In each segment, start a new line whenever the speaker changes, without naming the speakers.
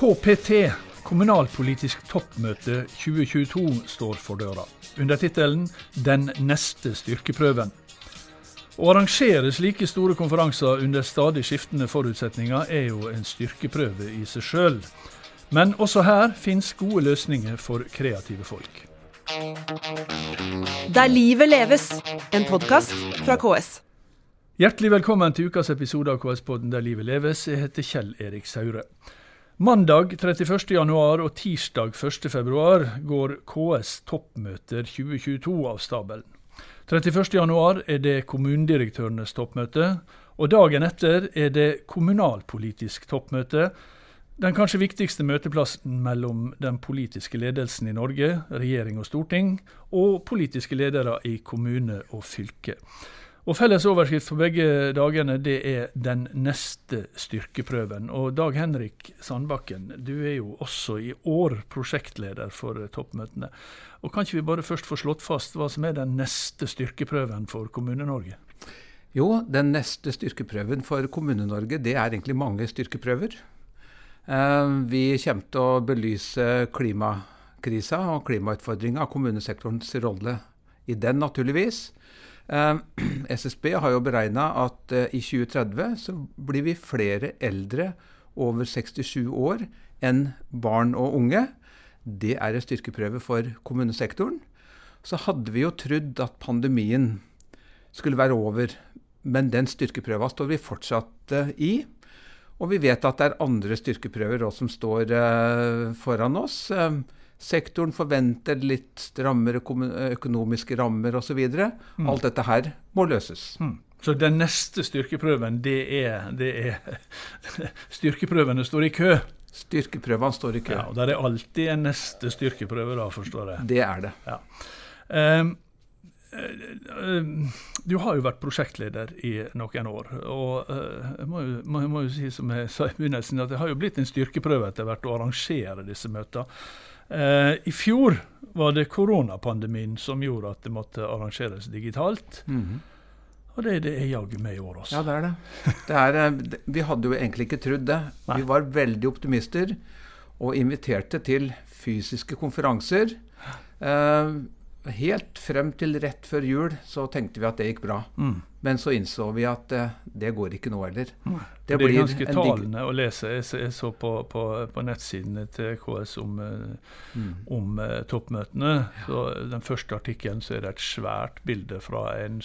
KPT, kommunalpolitisk toppmøte 2022, står for døra. Under tittelen 'Den neste styrkeprøven'. Å arrangere slike store konferanser under stadig skiftende forutsetninger er jo en styrkeprøve i seg sjøl. Men også her fins gode løsninger for kreative folk.
Der livet leves, en podkast fra KS.
Hjertelig velkommen til ukas episode av KS-podden Der livet leves. Jeg heter Kjell Erik Saure. Mandag 31.1 og tirsdag 1.2 går KS toppmøter 2022 av stabelen. 31.1 er det kommunedirektørenes toppmøte, og dagen etter er det kommunalpolitisk toppmøte. Den kanskje viktigste møteplassen mellom den politiske ledelsen i Norge, regjering og storting, og politiske ledere i kommune og fylke. Og Felles overskrift for begge dagene det er 'Den neste styrkeprøven'. Og Dag Henrik Sandbakken, du er jo også i år prosjektleder for toppmøtene. Og Kan ikke vi bare først få slått fast hva som er den neste styrkeprøven for Kommune-Norge?
Jo, den neste styrkeprøven for Kommune-Norge, det er egentlig mange styrkeprøver. Vi kommer til å belyse klimakrisa og klimautfordringa, kommunesektorens rolle i den, naturligvis. SSB har jo beregna at i 2030 så blir vi flere eldre over 67 år enn barn og unge. Det er en styrkeprøve for kommunesektoren. Så hadde vi jo trodd at pandemien skulle være over, men den styrkeprøva står vi fortsatt i. Og vi vet at det er andre styrkeprøver også som står foran oss. Sektoren forventer litt strammere økonomiske rammer osv. Mm. Alt dette her må løses.
Mm. Så den neste styrkeprøven, det er, det er Styrkeprøvene står i kø?
Styrkeprøvene står i kø.
Ja, og Der er alltid en neste styrkeprøve, da, forstår jeg?
Det er det.
Ja. Um, du har jo vært prosjektleder i noen år. og Jeg må jo, må, må jo si som jeg sa i begynnelsen, at det har jo blitt en styrkeprøve etter hvert å arrangere disse møtene. Uh, I fjor var det koronapandemien som gjorde at det måtte arrangeres digitalt. Mm -hmm. Og det, det er jaggu med i år også.
Ja, det er det. det er, vi hadde jo egentlig ikke trodd det. Nei. Vi var veldig optimister og inviterte til fysiske konferanser. Uh, helt frem til rett før jul så tenkte vi at det gikk bra. Mm. Men så innså vi at uh, det går ikke nå heller.
Mm. Det, det, er ganske talende å lese. Jeg, jeg så på, på, på, nettsidene til KS om, uh, mm. om uh, toppmøtene. Ja. Så Den første artikkelen så er det et svært bilde fra en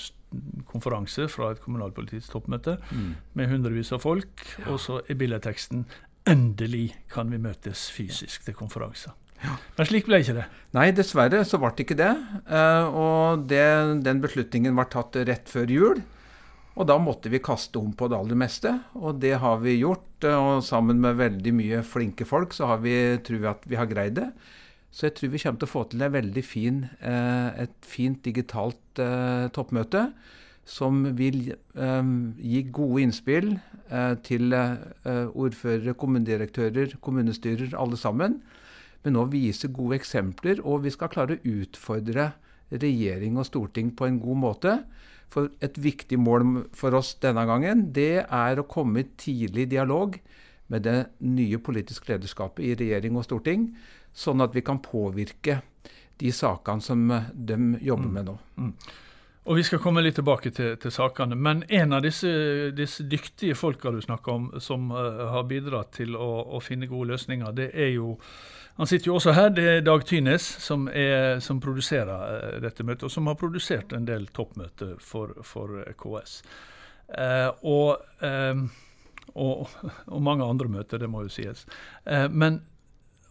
konferanse fra et kommunalpolitisk toppmøte mm. med hundrevis av folk. Ja. Og så er billedteksten 'Endelig kan vi møtes fysisk til konferanser'. Ja. Men slik ble ikke det?
Nei, dessverre så ble det ikke det. Uh, og det, den beslutningen var tatt rett før jul. Og da måtte vi kaste om på det aller meste, og det har vi gjort. Og sammen med veldig mye flinke folk så har vi, tror vi at vi har greid det. Så jeg tror vi kommer til å få til veldig fin, uh, et fint digitalt toppmøte. Som vil gi gode innspill til ordførere, kommunedirektører, kommunestyrer, alle sammen men nå vise gode eksempler. Og vi skal klare å utfordre regjering og storting på en god måte. For et viktig mål for oss denne gangen, det er å komme i tidlig dialog med det nye politiske lederskapet i regjering og storting, sånn at vi kan påvirke de sakene som de jobber med nå. Mm.
Og Vi skal komme litt tilbake til, til sakene. Men en av disse, disse dyktige folka du snakker om, som uh, har bidratt til å, å, finne gode løsninger, det er jo Han sitter jo også her. Det er Dag Tynes, som, er, som produserer uh, dette møtet, og som har produsert en del toppmøter for, for KS. Uh, og, og, og, mange andre møter, det må jo sies. men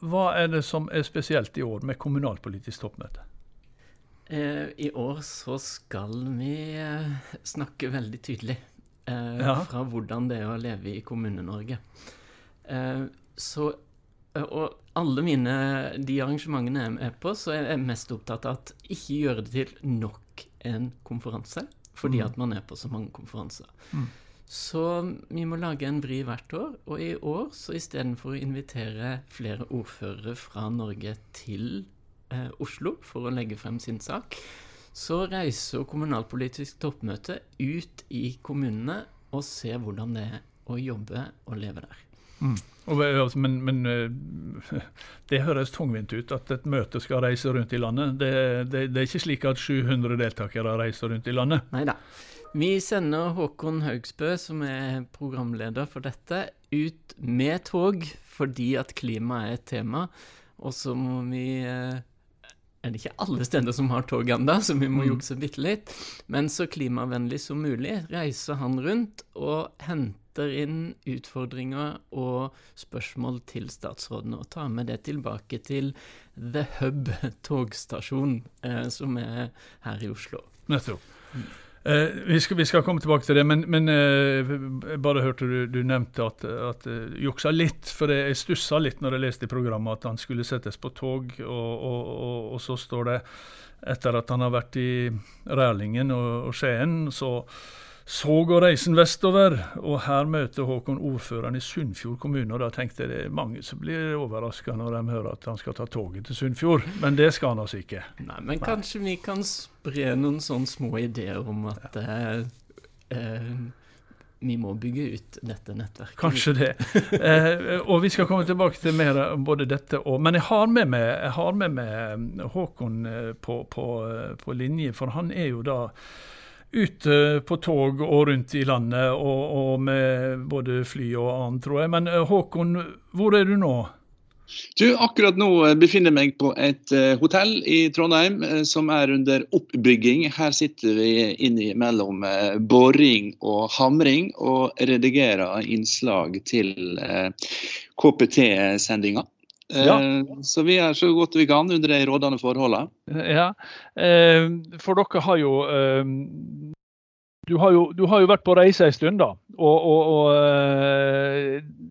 hva er det som er spesielt i år med kommunalpolitisk toppmøte?
Eh, I år så skal vi eh, snakke veldig tydelig eh, ja. fra hvordan det er å leve i Kommune-Norge. så Og alle mine, de arrangementene jeg er med på, så er jeg mest opptatt av at ikke gjøre det til nok en konferanse, fordi mm. at man er på så mange konferanser. Mm. Så vi må lage en vri hvert år, og i år så istedenfor å invitere flere ordførere fra Norge til eh, Oslo for å legge frem sin sak. Så reiser kommunalpolitisk toppmøte ut i kommunene og ser hvordan det er å jobbe og leve der.
Mm. Altså, men, men, eh, det høres tungvint ut at et møte skal reise rundt i landet. Det, det, det er ikke slik at 700 deltakere reiser rundt i landet?
Nei da. Vi sender Håkon Haugsbø, som er programleder for dette, ut med tog fordi at klima er et tema. Og så må vi eh, er det ikke alle steder som har tog ennå, så vi må mm. jukse bitte litt. Men så klimavennlig som mulig reiser han rundt og henter inn utfordringer og spørsmål til statsrådene, og tar med det tilbake til The Hub togstasjon, eh, som er her i Oslo.
Nettopp. Eh, vi, skal, vi, skal, komme tilbake til det, men, men uh, bare hørte du, du nevnte at, at uh, juksa litt. For jeg stussa litt når jeg leste i programmet at han skulle settes på tog, og, og, og, og så står det etter at han har vært i Rælingen og, Skien, så så går reisen vestover, og her møter Håkon ordføreren i Sunnfjord kommune. og Da tenkte jeg det er mange som blir overraska når de hører at han skal ta toget til Sunnfjord, men det skal han altså ikke.
Nei, Men kanskje vi kan spre noen sånne små ideer om at eh, eh, vi må bygge ut dette nettverket.
Kanskje det. eh, og vi skal komme tilbake til mer om både dette og Men jeg har med meg, har med meg Håkon eh, på, på, eh, på linje, for han er jo da ute på tog og rundt i landet, og, og med både fly og annet, tror jeg. Men eh, Håkon, hvor er du nå?
Du, akkurat nå eh, befinner jeg meg på et uh, hotell i Trondheim som er under oppbygging. Her sitter vi innimellom boring og hamring og redigerer innslag til KPT-sendinga. Ja. Eh, så vi er så godt vi kan under de rådende forholdene.
Ja, eh, for dere har jo eh, du har, jo, du har jo vært på reise en stund, da. Og, og, og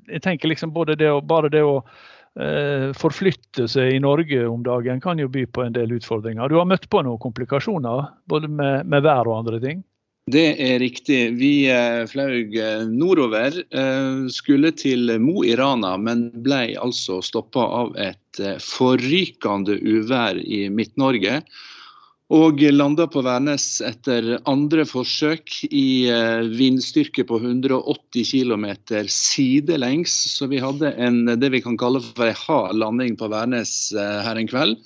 jeg tenker liksom både det å, bare det å forflytte seg i Norge om dagen kan jo by på en del utfordringer. Du har møtt på noen komplikasjoner, både med, med vær og andre ting?
Det er riktig. Vi eh, fløy eh, nordover. Eh, skulle til Mo i Rana, men ble altså stoppa av et forrykende uvær i Midt-Norge. Og landa på Værnes etter andre forsøk i vindstyrke på 180 km sidelengs. Så vi hadde en, det vi kan kalle for en hard landing på Værnes her en kveld.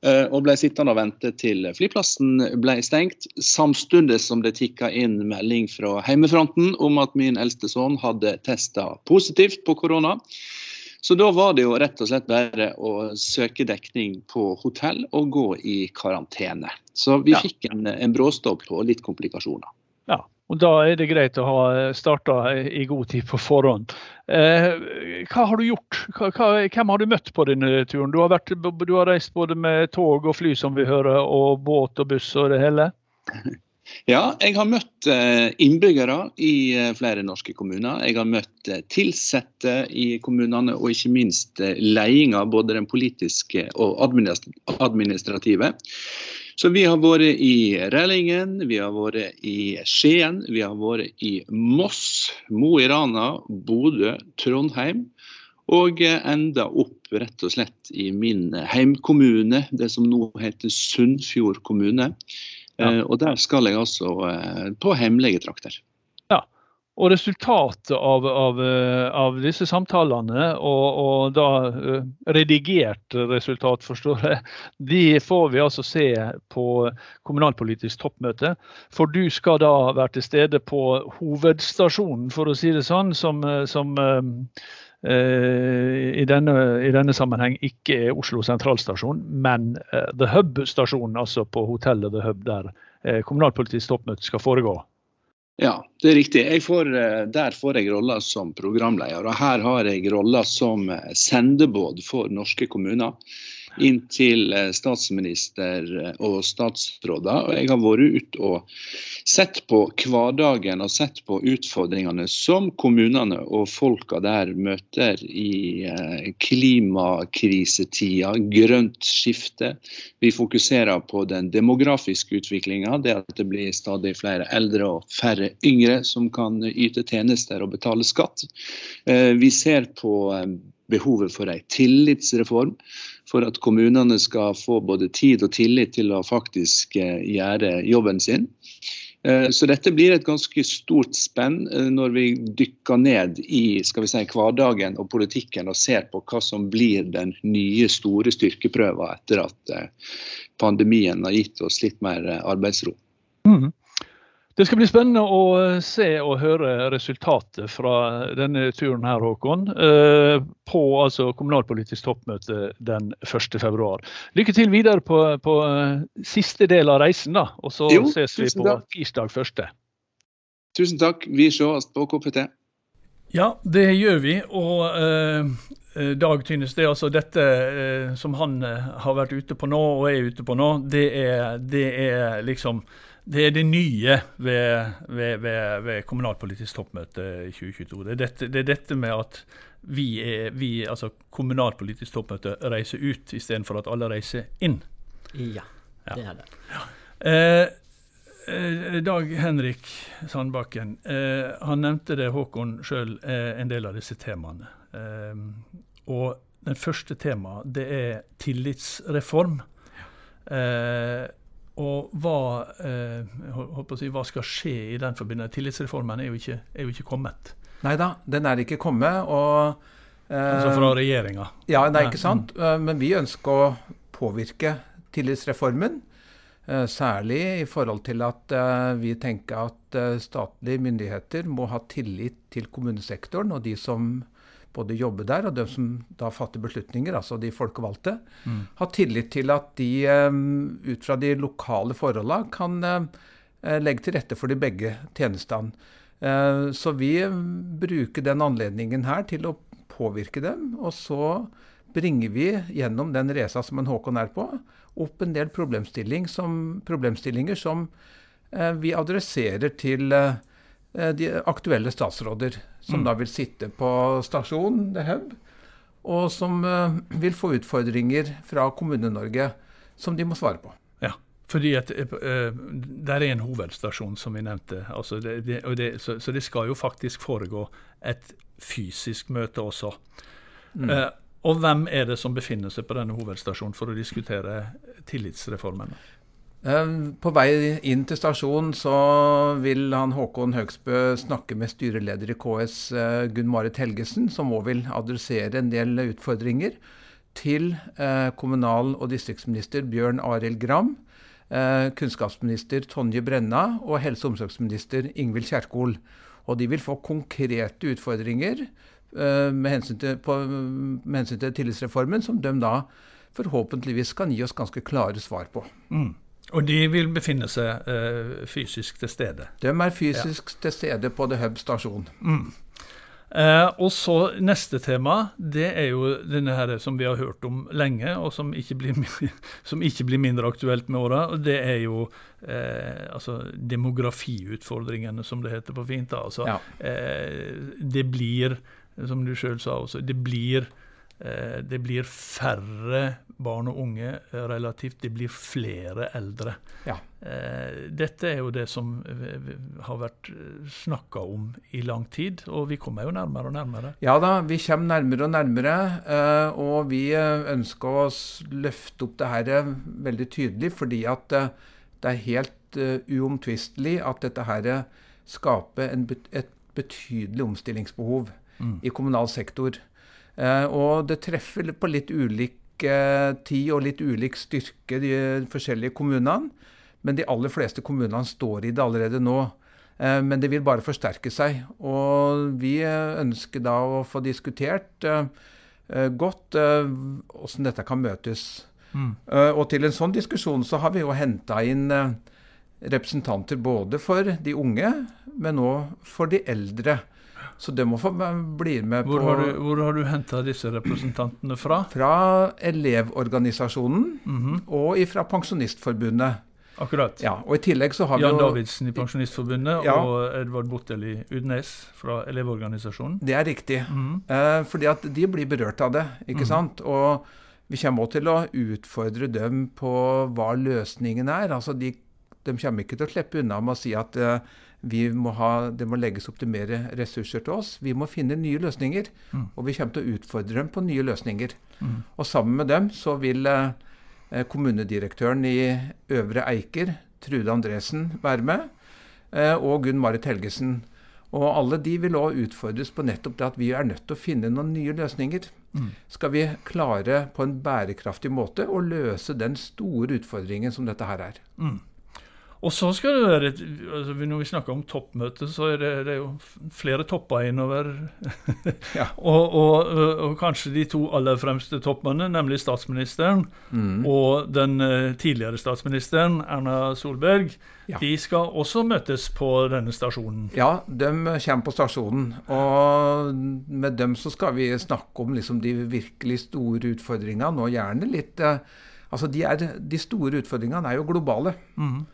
Eh, og ble sittende og vente til flyplassen ble stengt, samtidig som det tikka inn melding fra heimefronten om at min eldste sønn hadde testa positivt på korona. Så da var det jo rett og slett bare å søke dekning på hotell og gå i karantene. Så vi ja. fikk en, en bråstopp og litt komplikasjoner.
Ja, og Da er det greit å ha starta i god tid på forhånd. Eh, hva har du gjort? Hvem har du møtt på denne turen? Du har, vært, du har, reist både med tog og fly, som vi hører, og båt og buss og det hele?
Ja, jeg har møtt eh, innbyggere i eh, flere norske kommuner. Jeg har møtt ansatte i kommunene, og ikke minst ledelsen, både den politiske og administrative. Så vi har vært i Rælingen, vi har vært i Skien, vi har vært i Moss, Mo i Rana, Bodø, Trondheim. Og enda opp rett og slett i min heimkommune, det som nå heter Sunnfjord kommune. Ja. Eh, og der skal jeg altså eh, på hemmelige trakter.
Og resultatet av, av, eh, av, disse samtalene, og, og, da eh, redigert resultat, forstår jeg, de får vi altså se på kommunalpolitisk toppmøte. For du skal da være til stede på hovedstasjonen, for å si det sånn, som, eh, som i denne, i denne, sammenheng ikke er Oslo sentralstasjon, men The Hub-stasjonen, altså på hotellet The Hub, der kommunalpolitisk toppmøte skal foregå.
Ja, det er riktig. Får, eh, der får jeg rolla som programleder. Og her har jeg rolla som eh, sendebåd for norske kommuner inn til eh, statsminister eh, og statsråder. Og jeg har vært ute og sett på hverdagen og sett på utfordringene som kommunene og folka der møter i eh, klimakrisetida, grønt skifte. Vi fokuserer på den demografiske utviklinga, det at det blir stadig flere eldre og færre yngre som kan yte tjenester og betale skatt. Vi ser på behovet for en tillitsreform for at kommunene skal få både tid og tillit til å faktisk eh, gjøre jobben sin. Eh, så dette blir et ganske stort spenn eh, når vi dykker ned i skal vi si, hverdagen og politikken og ser på hva som blir den nye store styrkeprøven etter at pandemien har gitt oss litt mer arbeidsro.
Det skal bli spennende å eh, se og høre resultatet fra denne turen her, Håkon. Eh, på altså, kommunalpolitisk toppmøte den 1.2. Lykke til videre på, på, eh, siste del av reisen, da. Og så jo, ses vi på takk. tirsdag 1.
Tusen takk. Vi ses på KPT.
Ja, det gjør vi. Og eh, Dag Tynes, det er altså dette eh, som han har vært ute på nå, og er ute på nå, det er, det er liksom det er det nye ved, ved, ved, ved kommunalpolitisk toppmøte i 2022. Det er, dette, det er dette, med at vi, er, vi, altså kommunalpolitisk toppmøte, reiser ut istedenfor at alle reiser inn.
Ja, det er det. Ja.
Eh, eh, Dag Henrik Sandbakken, eh, han nevnte det, Håkon sjøl, eh, en del av disse temaene. Eh, og den første temaet, det er tillitsreform. Eh, og hva, eh, si, hva, skal skje i den forbindelse? Tillitsreformen er jo ikke, er jo ikke kommet.
Nei da, den er ikke kommet. og...
Eh, altså fra regjeringa?
Ja, nei, ikke sant. Mm. Men vi ønsker å påvirke tillitsreformen. Eh, særlig i forhold til at eh, vi tenker at eh, statlige myndigheter må ha tillit til kommunesektoren og de som både jobber der, og de som da fatter beslutninger, altså de folkevalgte, mm. har tillit til at de um, ut fra de lokale forholdene kan uh, legge til rette for de begge tjenestene. Uh, så vi bruker den anledningen her til å påvirke dem. Og så bringer vi gjennom den resa som en Håkon er på, opp en del problemstilling som, problemstillinger som vi adresserer til de aktuelle statsråder som mm. da vil sitte på stasjonen, The Hub, og som uh, vil få utfordringer fra Kommune-Norge som de må svare på.
Ja, fordi at uh, der er en hovedstasjon, som vi nevnte. Altså det, det, det, så, så, det skal jo faktisk foregå et fysisk møte også. Mm. Uh, og hvem er det som befinner seg på denne hovedstasjonen for å diskutere tillitsreformen?
Ehm, på vei inn til stasjonen så vil han Håkon Høgsbø snakke med styreleder i KS eh, Gunn Marit Helgesen, som òg vil adressere en del utfordringer, til eh, kommunal- og distriktsminister Bjørn Arild Gram, eh, kunnskapsminister Tonje Brenna og helse- og omsorgsminister Ingvild Kjerkol. Og de vil få konkrete utfordringer med hensyn til, på, med hensyn til tillitsreformen, som de da forhåpentligvis kan gi oss ganske klare svar på. Mm.
Og de vil befinne seg uh, fysisk til stede?
De er fysisk ja. til stede på The Hub stasjon. Mm.
Uh, og så Neste tema det er jo denne her som vi har hørt om lenge, og som ikke blir, som ikke blir mindre aktuelt med åra. Det er jo uh, altså demografiutfordringene, som det heter på fint. Altså, ja. det blir, som du sjøl sa også, det blir Eh, det blir færre barn og unge eh, relativt, det blir flere eldre. Ja. Eh, dette er jo det som har vært snakka om i lang tid, og vi kommer jo nærmere og nærmere.
Ja da, vi kommer nærmere og nærmere, og vi ønsker å løfte opp det her veldig tydelig, fordi at det er helt uomtvistelig at dette her skaper et betydelig omstillingsbehov mm. i kommunal sektor. Eh, og det treffer på litt ulik eh, tid og litt ulik styrke de forskjellige kommunene. Men de aller fleste kommunene står i det allerede nå. Eh, men det vil bare forsterke seg. Og vi ønsker da å få diskutert godt hvordan dette kan møtes. Mm. Og til en sånn diskusjon så har vi jo henta inn representanter både for de unge, men òg for de eldre. Så det må få bli med
hvor på har du, Hvor har du henta disse representantene fra?
Fra Elevorganisasjonen mm -hmm. og fra Pensjonistforbundet.
Akkurat.
Ja, og i tillegg så har
Jan
vi jo,
Davidsen i Pensjonistforbundet ja. og Edvard Bottel i Udnes fra Elevorganisasjonen.
Det er riktig. Mm -hmm. eh, fordi at de blir berørt av det, ikke mm -hmm. sant. Og vi kommer også til å utfordre dem på hva løsningen er. Altså de, de kommer ikke til å slippe unna med å si at eh, må ha, det må legges opp til mer ressurser til oss. Vi må finne nye løsninger. Mm. Og vi kommer til å utfordre dem på nye løsninger. Mm. Og sammen med dem så vil eh, kommunedirektøren i Øvre Eiker, Trude Andresen, være med. og Gunn Marit Helgesen. Og alle de vil òg utfordres på nettopp det at vi er nødt til å finne noen nye løsninger. Mm. Skal vi klare på en bærekraftig måte å løse den store utfordringen som dette her er. Mm.
Og så skal det være altså Når vi snakker om toppmøte, så er det, det er jo flere topper innover. ja. og, og, og, kanskje de to aller fremste toppmennene, nemlig statsministeren mm. og den tidligere statsministeren, Erna Solberg, ja. de skal også møtes på denne stasjonen.
Ja, de kommer på stasjonen. Og med dem så skal vi snakke om liksom de virkelig store utfordringene, og gjerne litt Altså, de, er, de store utfordringene er jo globale. Mm.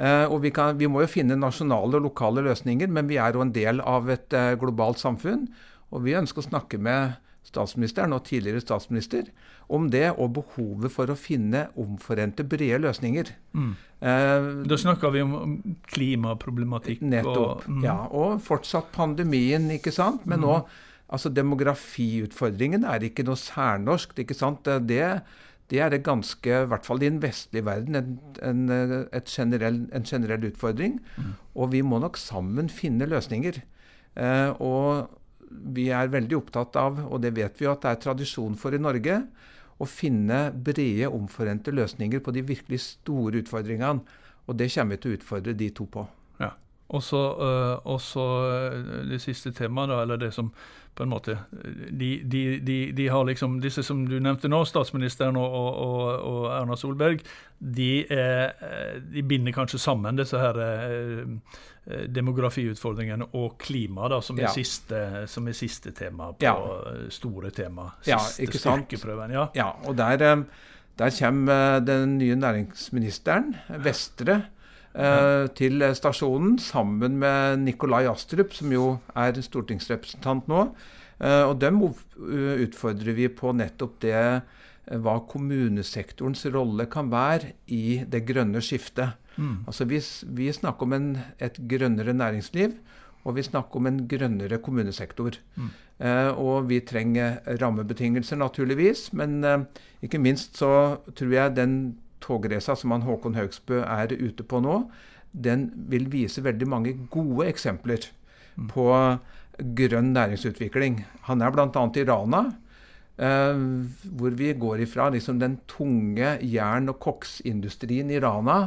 Eh, og vi, kan, vi, må jo finne nasjonale og lokale løsninger, men vi er jo en del av et eh, globalt samfunn. Og vi ønsker å snakke med statsministeren og tidligere statsminister om det, og behovet for å finne omforente, brede løsninger. Mm.
Eh, da snakker vi om klimaproblematikk.
Nettopp. Og, mm. Ja, og fortsatt pandemien, ikke sant. Men mm. nå, altså demografiutfordringen er ikke noe særnorsk. ikke sant? Det det er det ganske, i hvert fall i den vestlige verden, en, en, generell, en generell, utfordring. Mm. Og vi må nok sammen finne løsninger. Eh, og vi er veldig opptatt av, og det vet vi jo at det er tradisjon for i Norge, å finne brede, omforente løsninger på de virkelig store utfordringene. Og det kommer vi til å utfordre de to på.
Ja. Og så uh, det siste temaet, da, eller det som på en måte de, de, de, de, har liksom Disse som du nevnte nå, statsministeren og, og, og Erna Solberg, de, er, de, binder kanskje sammen disse her eh, demografiutfordringene og klima, da, som, er ja. siste, som er siste tema på ja. store tema. Siste ja, styrkeprøven.
Ja. ja, og der, eh, der kommer eh, den nye næringsministeren, Vestre. Uh, til stasjonen sammen med Nikolai Astrup, som jo er stortingsrepresentant nå. Eh, og dem utfordrer vi på nettopp det uh, hva kommunesektorens rolle kan være i det grønne skiftet. Mm. Altså vi, vi, snakker om en, et grønnere næringsliv, og vi snakker om en grønnere kommunesektor. Mm. og vi trenger rammebetingelser, naturligvis, men ikke minst så tror jeg den togresa som han Håkon Haugsbø er ute på nå, den vil vise veldig mange gode eksempler mm. på grønn næringsutvikling. Han er bl.a. i Rana, eh, hvor vi går ifra liksom den tunge jern- og koksindustrien i Rana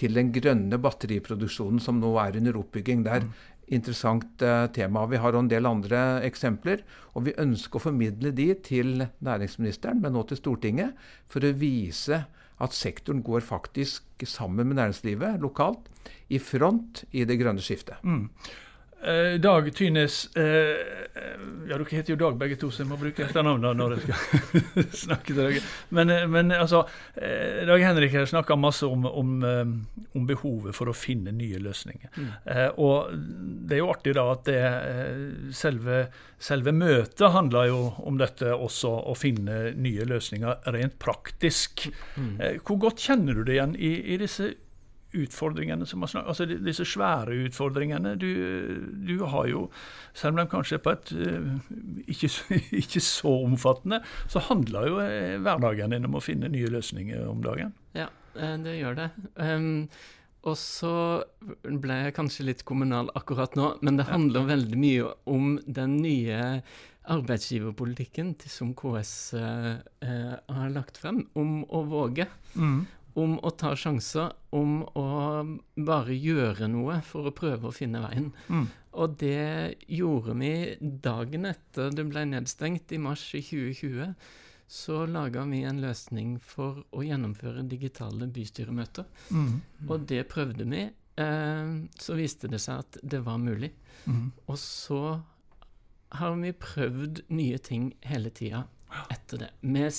til den grønne batteriproduksjonen som nå er under oppbygging. Det er mm. interessant eh, tema. Vi har en del andre eksempler. Og vi ønsker å formidle de til næringsministeren, men nå til Stortinget, for å vise at sektoren går faktisk sammen med næringslivet lokalt i front i det grønne skiftet. Mm.
Eh, Dag Tynes, eh, ja dere heter jo Dag begge to, så jeg må bruke etternavnet når jeg skal snakke til dere. Men, eh, men altså, eh, Dag Henrik har snakka masse om, om, eh, om, behovet for å finne nye løsninger. Mm. Eh, og det er jo artig da at det, selve, selve møtet handler jo om dette også, å finne nye løsninger rent praktisk. Mm. hvor godt kjenner du det igjen i, i disse utfordringene som har altså disse svære utfordringene. Du, du, har jo, selv om de kanskje er på et uh, ikke, ikke, så omfattende, så handler jo uh, hverdagen din om å finne nye løsninger om dagen.
Ja, uh, det gjør det. Um, og så ble jeg kanskje litt kommunal akkurat nå, men det handler ja. veldig mye om den nye arbeidsgiverpolitikken som KS har lagt frem, om å våge. Mm om å ta sjanser, om å bare gjøre noe for å prøve å finne veien. Mm. Og det gjorde vi dagen etter det ble nedstengt, i mars i 2020. Så laga vi en løsning for å gjennomføre digitale bystyremøter. Mm. Og det prøvde vi. Eh, så viste det seg at det var mulig. Mm. Og så har vi prøvd nye ting hele tida etter det. Med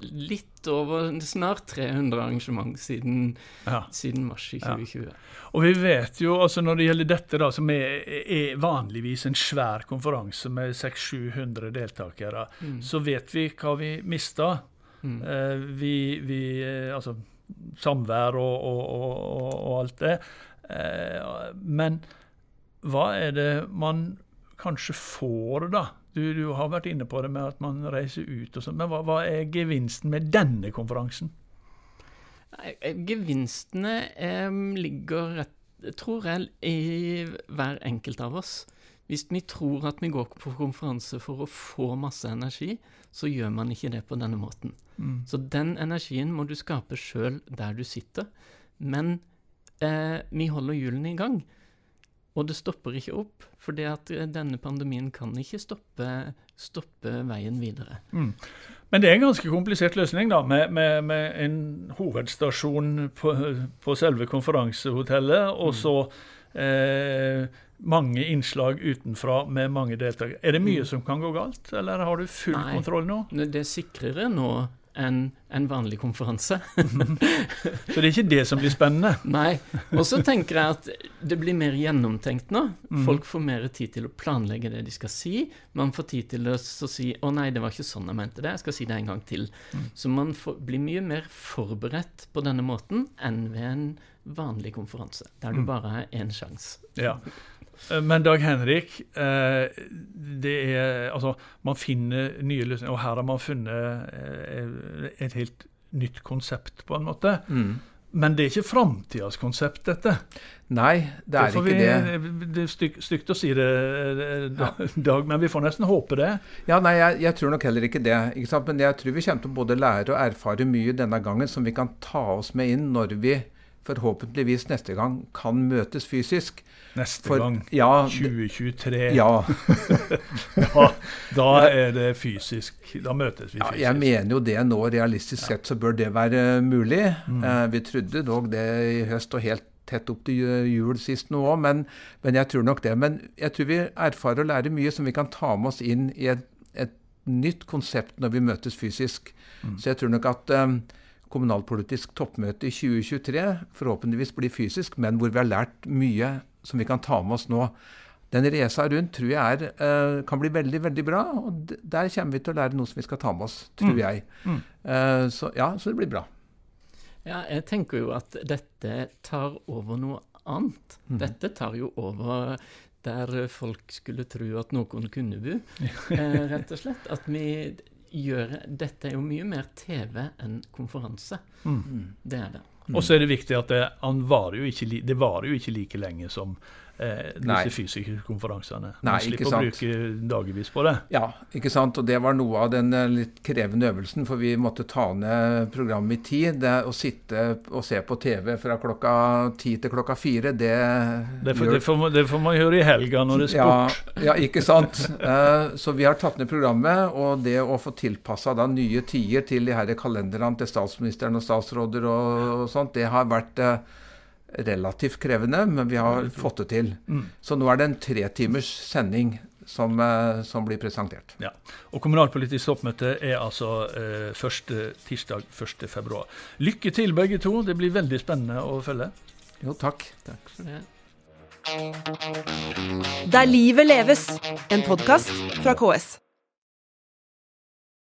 litt over snart 300 arrangement siden, ja. siden mars i 2020. Ja.
Og vi vet jo, altså når det gjelder dette, da, som er, er vanligvis en svær konferanse med 600-700 deltakere, mm. så vet vi hva vi mista. Mm. Eh, vi, vi, eh, Altså samvær og, og, og, og alt det. Eh, men hva er det man kanskje får, da? Du, du, har vært inne på det med at man reiser ut og sånn. Men hva, hva, er gevinsten med denne konferansen?
Gevinstene eh, ligger rett tror jeg, i hver enkelt av oss. Hvis vi tror at vi går på konferanse for å få masse energi, så gjør man ikke det på denne måten. Mm. Så den energien må du skape sjøl der du sitter. Men eh, vi holder hjulene i gang. Og det stopper ikke opp, for denne pandemien kan ikke stoppe, stoppe veien videre. Mm.
Men det er en ganske komplisert løsning, da, med, med, med en hovedstasjon på, på, selve konferansehotellet, og mm. så eh, mange innslag utenfra med mange deltakere. Er det mye mm. som kan gå galt, eller har du full Nei, kontroll nå?
Det er sikrere nå enn en vanlig konferanse.
så det er ikke det som blir spennende?
Nei. Og så tenker jeg at det blir mer gjennomtenkt nå. Mm. Folk får mer tid til å planlegge det de skal si. Man får tid til å si 'Å nei, det var ikke sånn jeg mente det. Jeg skal si det en gang til'. Mm. Så man får, blir mye mer forberedt på denne måten enn ved en vanlig konferanse, der du mm. bare har én sjanse.
Ja. Eh, men Dag Henrik, eh, det er, altså, man finner nye løsninger, og her har man funnet eh, et helt nytt konsept, på en måte. Mm. Men det er ikke framtidas konsept, dette.
Nei, det er ikke vi,
det. Det er stygt, stygt å si det, Dag, men vi får nesten håpe det.
Ja, nei, jeg, jeg tror nok heller ikke det. Ikke men jeg tror vi kommer til å både lære og erfare mye denne gangen som vi kan ta oss med inn når vi forhåpentligvis neste gang kan møtes fysisk.
Neste For, gang? Ja, 2023?
Ja.
da, da, er det fysisk. Da møtes vi fysisk.
Ja, jeg mener jo det nå. Realistisk sett så bør det være mulig. Mm. Eh, vi trodde dog det i høst og helt tett opp til jul sist nå òg, men, men, jeg tror nok det. Men jeg tror vi erfarer og lærer mye som vi kan ta med oss inn i et, et nytt konsept når vi møtes fysisk. Mm. Så jeg tror nok at um, kommunalpolitisk toppmøte i 2023 forhåpentligvis blir fysisk, men hvor vi har lært mye som vi kan ta med oss nå. Den resa rundt tror jeg er, uh, kan bli veldig veldig bra. og Der kommer vi til å lære noe som vi skal ta med oss, tror mm. jeg. Mm. Uh, så ja, så det blir bra.
Ja, jeg tenker jo at dette tar over noe annet. Mm. Dette tar jo over der folk skulle tro at noen kunne bo, eh, rett og slett. At vi gjøre Dette er jo mye mer TV enn konferanse. Mm. Det er det.
Mm. Og så er det viktig at det, varer jo ikke, det varer jo ikke like lenge som eh, disse fysikerkonferansene. Man slipper å bruke dagevis på det.
Ja, ikke sant. Og det var noe av den eh, litt krevende øvelsen, for vi måtte ta ned programmet i tid. Det å sitte og se på TV fra klokka ti til klokka fire, det
Det, for, gjør... det, får, det får, man gjøre i helga når det er sport.
Ja, ja ikke sant. eh, så vi har tatt ned programmet, og det å få tilpassa nye tider til de her kalenderne til statsministeren og statsråder og, og sånt, det har vært uh, relativt krevende, men vi har fått det til. Mm. Så nå er det en tretimers sending som, eh, som, blir presentert.
Ja. Og Kommunalpolitisk toppmøte er altså eh, første tirsdag 1.2. Lykke til begge to. Det blir veldig spennende å følge.
Jo, takk. Takk for det.
Der livet leves, en podkast fra KS.